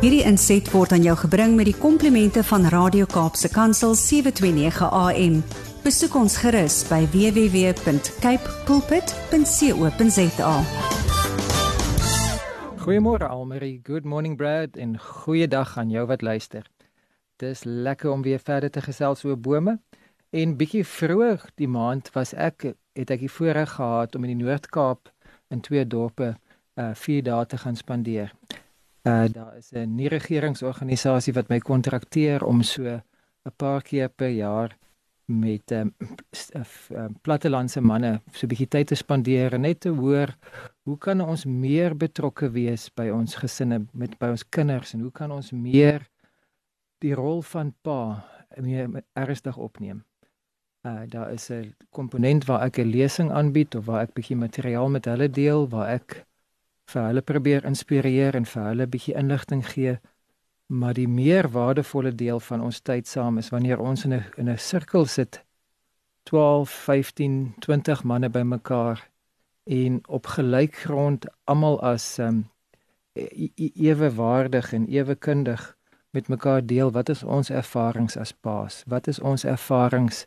Hierdie inset word aan jou gebring met die komplimente van Radio Kaapse Kansel 729 AM. Besoek ons gerus by www.cape pulpit.co.za. Goeiemôre Almarie, good morning Brad en goeiedag aan jou wat luister. Dis lekker om weer verder te gesels oor bome. En bietjie vroeër die maand was ek het ek die voorreg gehad om in die Noord-Kaap in twee dorpe uh 4 dae te gaan spandeer. Uh daar is 'n nie regeringsorganisasie wat my kontrakteer om so 'n paar keer per jaar met um, um, plattelandse manne so 'n bietjie tyd te spandeer en net te hoor hoe kan ons meer betrokke wees by ons gesinne met by ons kinders en hoe kan ons meer die rol van pa meer ernstig opneem. Uh daar is 'n komponent waar ek 'n lesing aanbied of waar ek bietjie materiaal met hulle deel waar ek vir hulle probeer inspireer en vir hulle bietjie inligting gee. Maar die meer waardevolle deel van ons tyd saam is wanneer ons in 'n in 'n sirkel sit 12, 15, 20 manne bymekaar en op gelykgrond almal as um ewe waardig en ewe kundig met mekaar deel wat is ons ervarings as paas? Wat is ons ervarings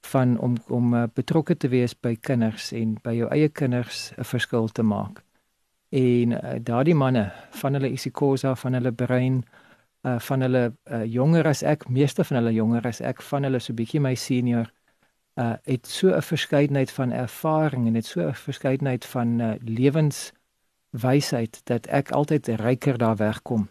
van om om uh, betrokke te wees by kinders en by jou eie kinders 'n verskil te maak? En uh, daardie manne van hulle isikosa van hulle brein uh, van hulle uh, jonger as ek, meeste van hulle jonger as ek, van hulle so bietjie my senior uh het so 'n verskeidenheid van ervaring en het so 'n verskeidenheid van uh, lewenswysheid dat ek altyd ryker daar wegkom.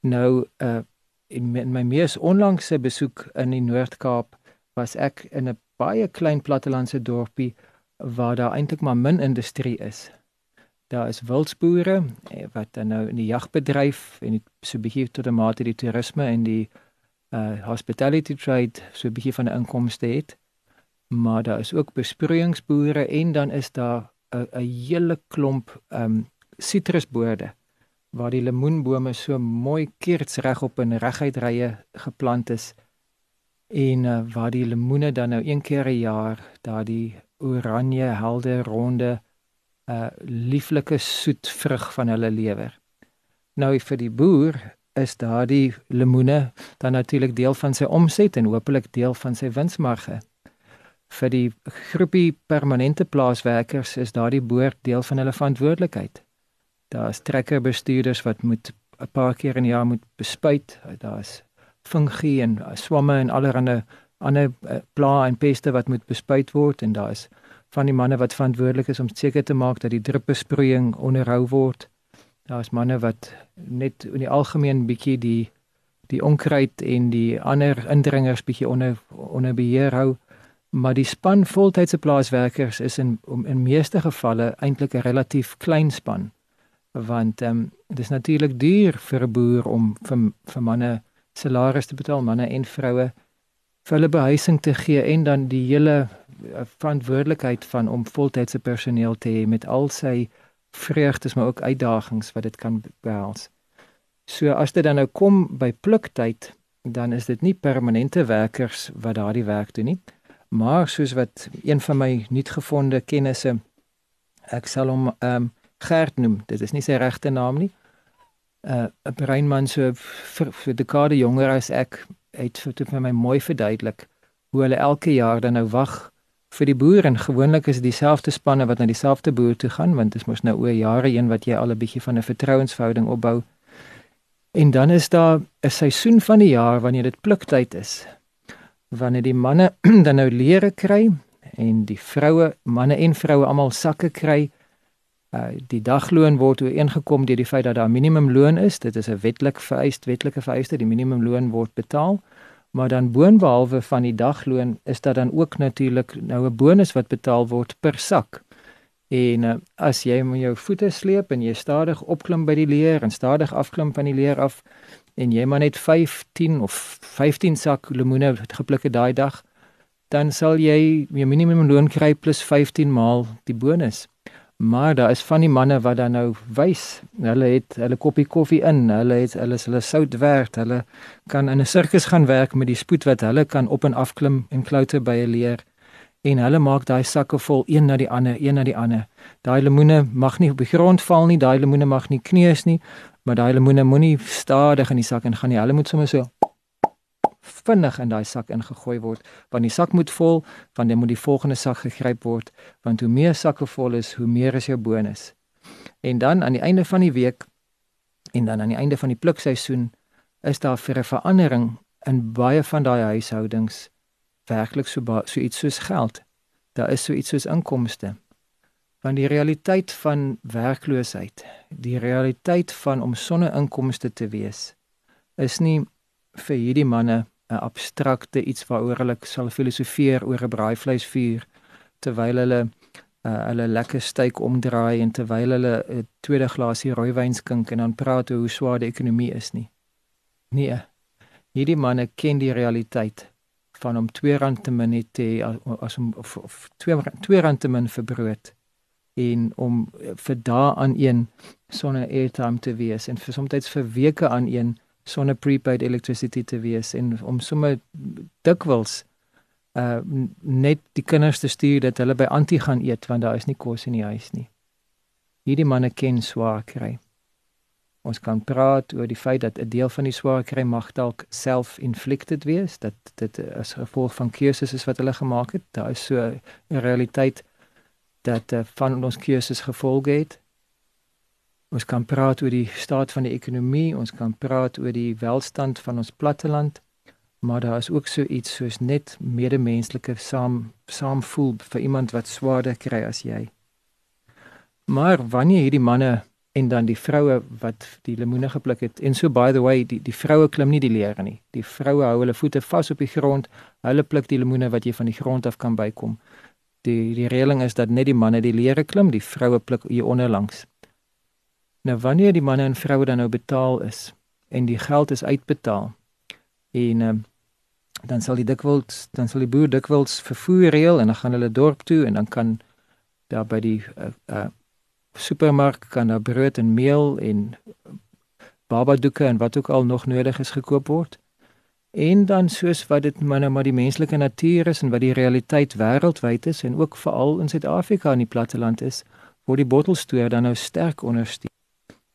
Nou uh in my, in my mees onlangse besoek in die Noord-Kaap was ek in 'n baie klein plattelandse dorpie waar daar eintlik maar min industrie is. Daar is wildsboere eh, wat dan nou in die jagbedryf en so 'n bietjie tot 'n mate die toerisme en die uh hospitality trade so 'n bietjie van 'n inkomste het. Maar daar is ook besproeiingsboere en dan is daar 'n 'n hele klomp um sitrusboorde waar die lemoenbome so mooi keerts reg op in reguit rye geplant is en uh, waar die lemoene dan nou een keer 'n jaar daardie oranje helder ronde uh, lieflike soet vrug van hulle lewer. Nou vir die boer is daardie lemoene dan natuurlik deel van sy omset en hopelik deel van sy winsmarge. Vir die groepie permanente plaaswerkers is daardie boer deel van hulle verantwoordelikheid. Daar's trekkerbestuurders wat moet 'n paar keer in die jaar moet bespuit. Daar's fungie en swamme en allerlei ander uh, pla en peste wat moet bespuit word en daar is van die manne wat verantwoordelik is om seker te maak dat die druppelsproeiing onderhou word. Daar is manne wat net in die algemeen bietjie die die onkruid en die ander indringers bietjie onder onder beheer hou. Maar die span voltydse plaaswerkers is in in meeste gevalle eintlik 'n relatief klein span want ehm um, dis natuurlik duur vir 'n boer om vir vir manne salaris te betaal manne en vroue vir hulle behuising te gee en dan die hele verantwoordelikheid van om voltydse personeel te hê met al sy vreugdes maar ook uitdagings wat dit kan behels. So as dit dan nou kom by pluktyd, dan is dit nie permanente werkers wat daardie werk doen nie, maar soos wat een van my nuutgevonde kennisse ek sal hom ehm um, Gert noem. Dit is nie sy regte naam nie. Uh 'n breinman so vir, vir dekade jonger as ek het vir, vir my mooi verduidelik hoe hulle elke jaar dan nou wag vir die boer en gewoonlik is dit dieselfde spanne wat na dieselfde boer toe gaan want dit is mos nou oor jare heen wat jy al 'n bietjie van 'n vertrouensverhouding opbou. En dan is daar 'n seisoen van die jaar wanneer dit pluktyd is. Wanneer die manne dan nou lere kry en die vroue, manne en vroue almal sakke kry Uh, die dagloon word ooreengekom deur die feit dat daar minimumloon is. Dit is 'n wetlik vereist, wetlike vereiste, die minimumloon word betaal. Maar dan boonbehalwe van die dagloon is daar dan ook natuurlik nou 'n bonus wat betaal word per sak. En uh, as jy met jou voete sleep en jy stadig opklim by die leer en stadig afklim van die leer af en jy maar net 15 of 15 sak lemoene geplukke daai dag, dan sal jy jou minimumloon kry plus 15 maal die bonus. Maar daar is van die manne wat dan nou wys, hulle het hulle koppie koffie in, hulle het hulle hulle sout werk, hulle kan in 'n sirkus gaan werk met die spoed wat hulle kan op en af klim en klouter by 'n leer. en hulle maak daai sakke vol een na die ander, een na die ander. Daai lemoene mag nie op die grond val nie, daai lemoene mag nie kneus nie, maar daai lemoene moenie stadig in die sak ingaan nie. Hulle moet sommer so vinnig in daai sak ingegooi word want die sak moet vol want dan moet die volgende sak gegryp word want hoe meer sakke vol is hoe meer is jou bonus. En dan aan die einde van die week en dan aan die einde van die plukseisoen is daar vir 'n verandering in baie van daai huishoudings werklik so so iets soos geld. Daar is so iets soos inkomste. Want die realiteit van werkloosheid die realiteit van om sonder inkomste te wees is nie vir hierdie manne 'n abstrakte iets waaroor hulle sal filosofeer oor 'n braaivleisvuur terwyl hulle uh, hulle lekker steak omdraai en terwyl hulle 'n tweede glasie rooiwyn skink en dan praat oor hoe swaar die ekonomie is nie. Nee. Hierdie manne ken die realiteit van om 2 rand te min te as om of, of 2 2 rand te min vir brood en om vir dae aan een sonder airtime te wees en vir soms vir weke aan een sonder prepaid electricity te wees en om sommer dikwels uh net die kinders te stuur dat hulle by Antie gaan eet want daar is nie kos in die huis nie. Hierdie manne ken swaar kry. Ons kan praat oor die feit dat 'n deel van die swaar kry mag dalk self-inflicted wees, dat dit as gevolg van keuses is wat hulle gemaak het. Daar is so 'n realiteit dat uh, van ons keuses gevolg het. Ons kan praat oor die staat van die ekonomie, ons kan praat oor die welstand van ons platteland, maar daar is ook so iets soos net medemenslike saam saam voel vir iemand wat swaarder kry as jy. Maar wanneer hierdie manne en dan die vroue wat die lemoene gepluk het en so by the way die die vroue klim nie die leere nie. Die vroue hou hulle voete vas op die grond. Hulle pluk die lemoene wat jy van die grond af kan bykom. Die die reëling is dat net die manne die leere klim, die vroue pluk hier onder langs. Nou wanneer die manne en vroue dan nou betaal is en die geld is uitbetaal en um, dan sal die dikwels dan sal die boer dikwels vervoer reël en dan gaan hulle dorp toe en dan kan daar by die uh, uh, supermark kan daar brood en meel en babadoeke en wat ook al nog nodig is gekoop word. En dan soos wat dit maar nou maar die menslike natuur is en wat die realiteit wêreldwyd is en ook veral in Suid-Afrika in die platteland is, word die bottelstoer dan nou sterk ondersteun.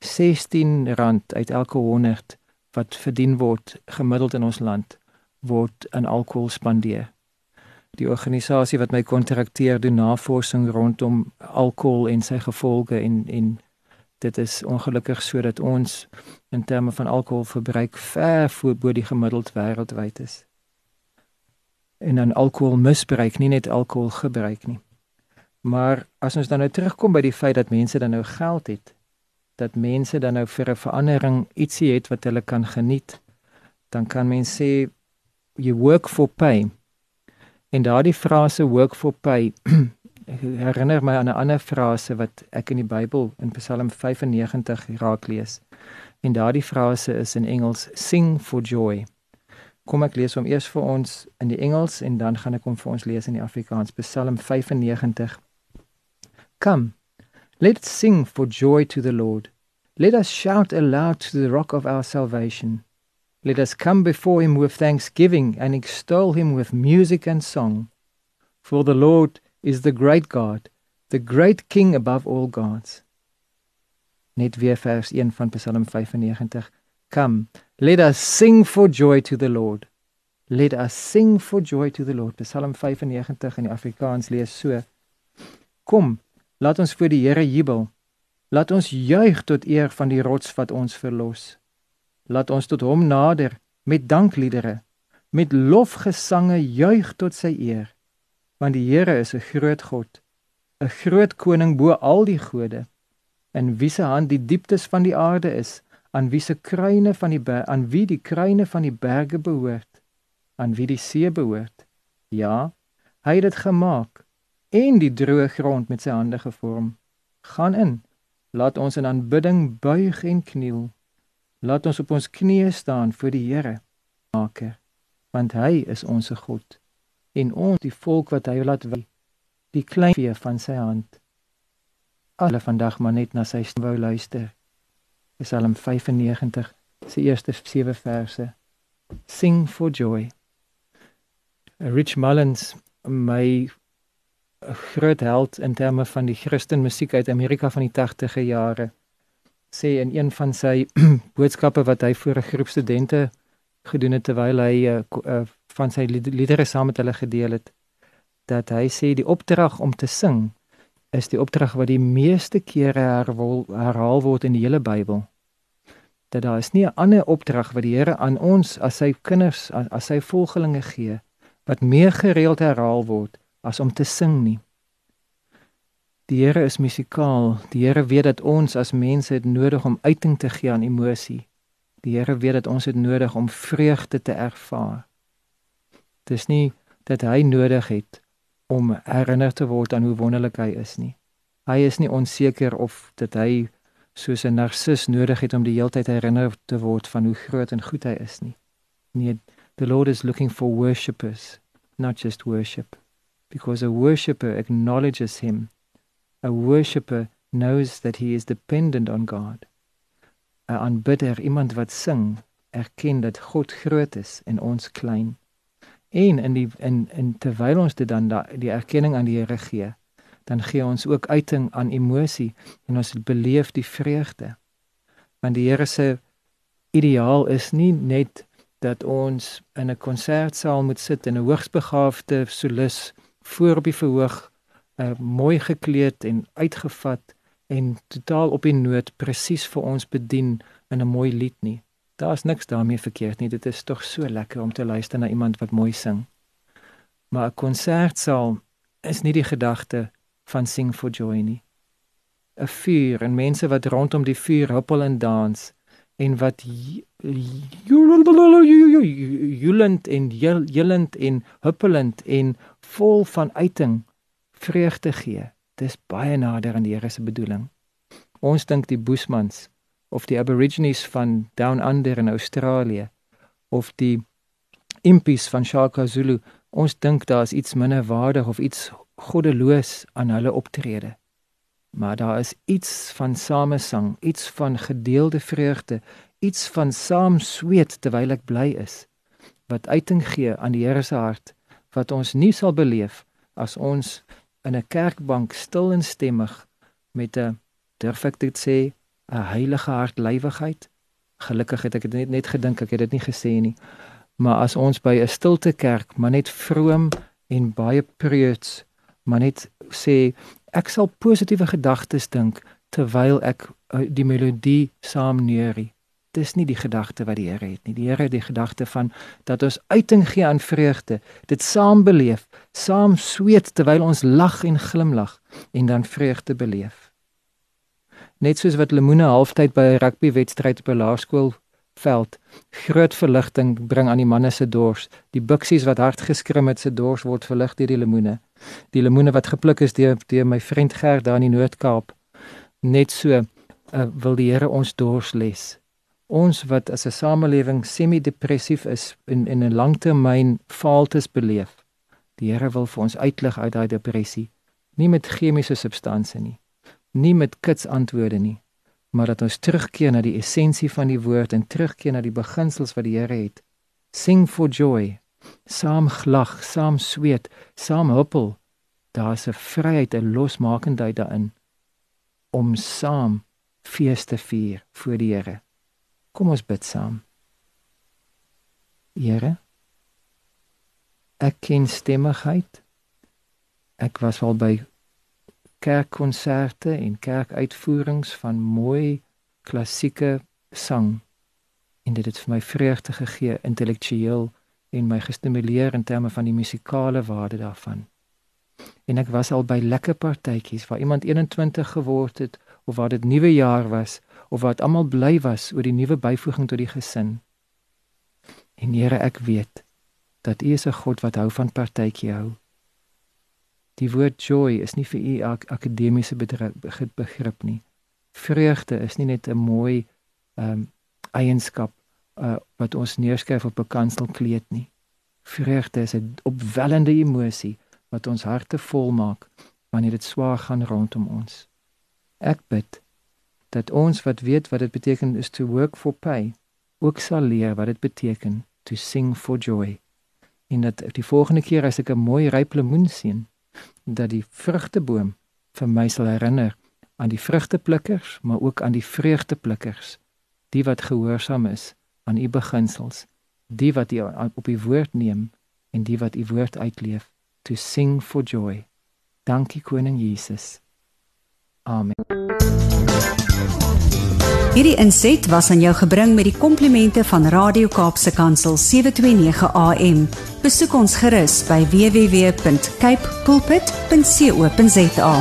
16 rand uit elke 100 wat verdien word gemiddeld in ons land word aan alkohol spandeer. Die organisasie wat my kontrakteer doen navorsing rondom alkohol en sy gevolge en en dit is ongelukkig sodat ons in terme van alkoholverbruik ver voor bo die gemiddeld wêreldwyd is. En dan alkoholmisbruik, nie net alkoholgebruik nie. Maar as ons dan nou terugkom by die feit dat mense dan nou geld het, dat mense dan nou vir 'n verandering ietsie het wat hulle kan geniet, dan kan mens sê you work for pay. En daardie frase work for pay herinner my aan 'n ander frase wat ek in die Bybel in Psalm 95 raak lees. En daardie frase is in Engels sing for joy. Kom ek lees hom eers vir ons in die Engels en dan gaan ek hom vir ons lees in die Afrikaans. Psalm 95 Come Let's sing for joy to the Lord. Let us shout aloud to the rock of our salvation. Let us come before him with thanksgiving and extol him with music and song. For the Lord is the great God, the great King above all gods. Net weer vers 1 van Psalm 95. Come, let us sing for joy to the Lord. Let us sing for joy to the Lord. Psalm 95 in die Afrikaans lees so: Kom, Laat ons vir die Here jubel. Laat ons juig tot eer van die rots wat ons verlos. Laat ons tot hom nader met dankliedere, met lofgesange juig tot sy eer. Want die Here is 'n groot God, 'n groot koning bo al die gode. In wie se hand die dieptes van die aarde is, aan wie se kruine van die aan wie die kruine van die berge behoort, aan wie die see behoort. Ja, hy het dit gemaak en die droë grond met sy hande gevorm. Gaan in. Laat ons in aanbidding buig en kniel. Laat ons op ons knieë staan voor die Here, Maker, want hy is ons God en ons die volk wat hy laat wy, die klein vee van sy hand. Alle vandag maar net na sy stem wou luister. Psalm 95 se eerste 7 verse. Sing for joy. Rich Mullins my groot held in terme van die Christen musiek uit Amerika van die 80e jare. Sê in een van sy boodskappe wat hy vir 'n groep studente gedoen het terwyl hy uh, uh, van sy liedere saam met hulle gedeel het, dat hy sê die opdrag om te sing is die opdrag wat die meeste kere herhaal, herhaal word in die hele Bybel. Dat daar is nie 'n ander opdrag wat die Here aan ons as sy kinders as, as sy volgelinge gee wat meer gereeld herhaal word as om te sing nie. Die Here is musikaal. Die Here weet dat ons as mense dit nodig om uiting te gee aan emosie. Die Here weet dat ons dit nodig om vreugde te ervaar. Dis nie dat hy nodig het om herinner te word aan hoe wonderlik hy is nie. Hy is nie onseker of dit hy soos 'n narcis nodig het om die heeltyd herinner te word van hoe groot en goed hy is nie. Nee, the Lord is looking for worshippers, not just worship because a worshipper acknowledges him. A worshipper knows that he is dependent on God. 'n Aanbidder, iemand wat sing, erken dat God groot is en ons klein. En in die in in terwyl ons dit dan da, die erkenning aan die Here gee, dan gee ons ook uiting aan emosie en ons beleef die vreugde. Want die Here se ideaal is nie net dat ons in 'n konsertsaal moet sit en 'n hoogsbegaafde solis voor op die verhoog, uh, mooi gekleed en uitgevat en totaal op die noot presies vir ons bedien in 'n mooi lied nie. Daar's niks daarmee verkeerd nie. Dit is tog so lekker om te luister na iemand wat mooi sing. Maar 'n konsertsaal is nie die gedagte van sing for joy nie. 'n Vuur en mense wat rondom die vuur huppel en dans en wat julend en julend en huppelend en vol van uiting vreugde gee. Dis baie nader aan die Here se bedoeling. Ons dink die Boesmans of die Aborigines van Down Under in Australië of die Impies van Shaka Zulu, ons dink daar's iets minderwaardig of iets goddeloos aan hulle optrede. Maar daar is iets van samesang, iets van gedeelde vreugde, iets van saam sweet terwyl ek bly is wat uiting gee aan die Here se hart wat ons nie sal beleef as ons in 'n kerkbank stil en stemmig met 'n durf ek dit sê 'n heilige hartlywigheid. Gelukkig het ek dit net net gedink ek het dit nie gesê nie. Maar as ons by 'n stilte kerk maar net vroom en baie preuts maar net sê ek sal positiewe gedagtes dink terwyl ek uh, die melodie saam neurie. Dis nie die gedagte wat die Here het nie. Die Here het die gedagte van dat ons uiting gee aan vreugde, dit saam beleef, saam sweet terwyl ons lag en glimlag en dan vreugde beleef. Net soos wat lemoene halftyd by 'n rugbywedstryd op 'n laerskool veld groot verligting bring aan die manne se dors. Die buksies wat hard geskrim het se dors word verlig deur die lemoene. Die lemoene wat gepluk is deur deur my vriend Gert daar in die Noord-Kaap. Net so uh, wil die Here ons dors les. Ons wat as 'n samelewing semi-depressief is en in 'n langtermyn faaltes beleef. Die Here wil vir ons uitlig uit daai depressie. Nie met chemiese substansies nie. Nie met kits antwoorde nie maar dat ons terugkeer na die essensie van die woord en terugkeer na die beginsels wat die Here het. Sing for joy. Saam glag, saam sweet, saam huppel. Daar's 'n vryheid, 'n losmakendheid daarin om saam fees te vier voor die Here. Kom ons bid saam. Here, ek ken stemmigheid. Ek was al by kerkkonserte en kerkuitvoerings van mooi klassieke sang en dit het vir my vreugde gegee intellektueel en my gestimuleer in terme van die musikale waarde daarvan. En ek was al by lekker partytjies waar iemand 21 geword het of waar dit nuwe jaar was of wat almal bly was oor die nuwe byvoeging tot die gesin. En Here, ek weet dat U is 'n God wat hou van partytjie hou. Die woord joy is nie vir u ak akademiese begrip nie. Vreugde is nie net 'n mooi ehm um, eienskap uh, wat ons neerskryf op 'n kanselkleed nie. Vreugde is 'n opwellende emosie wat ons harte volmaak wanneer dit swaar gaan rondom ons. Ek bid dat ons wat weet wat dit beteken is to work for pay ook sal leer wat dit beteken to sing for joy. En dat die volgende keer as ek 'n mooi ryp lemoen sien, dat die vrugteboom vir my sal herinner aan die vrugteplukkers, maar ook aan die vreugdeplukkers, die wat gehoorsaam is aan u beginsels, die wat u op u woord neem en die wat u woord uitleef, to sing for joy. Dankie koning Jesus. Amen. Hierdie inset was aan jou gebring met die komplimente van Radio Kaapse Kansel 729 AM. Besoek ons gerus by www.cape pulpit.co.za.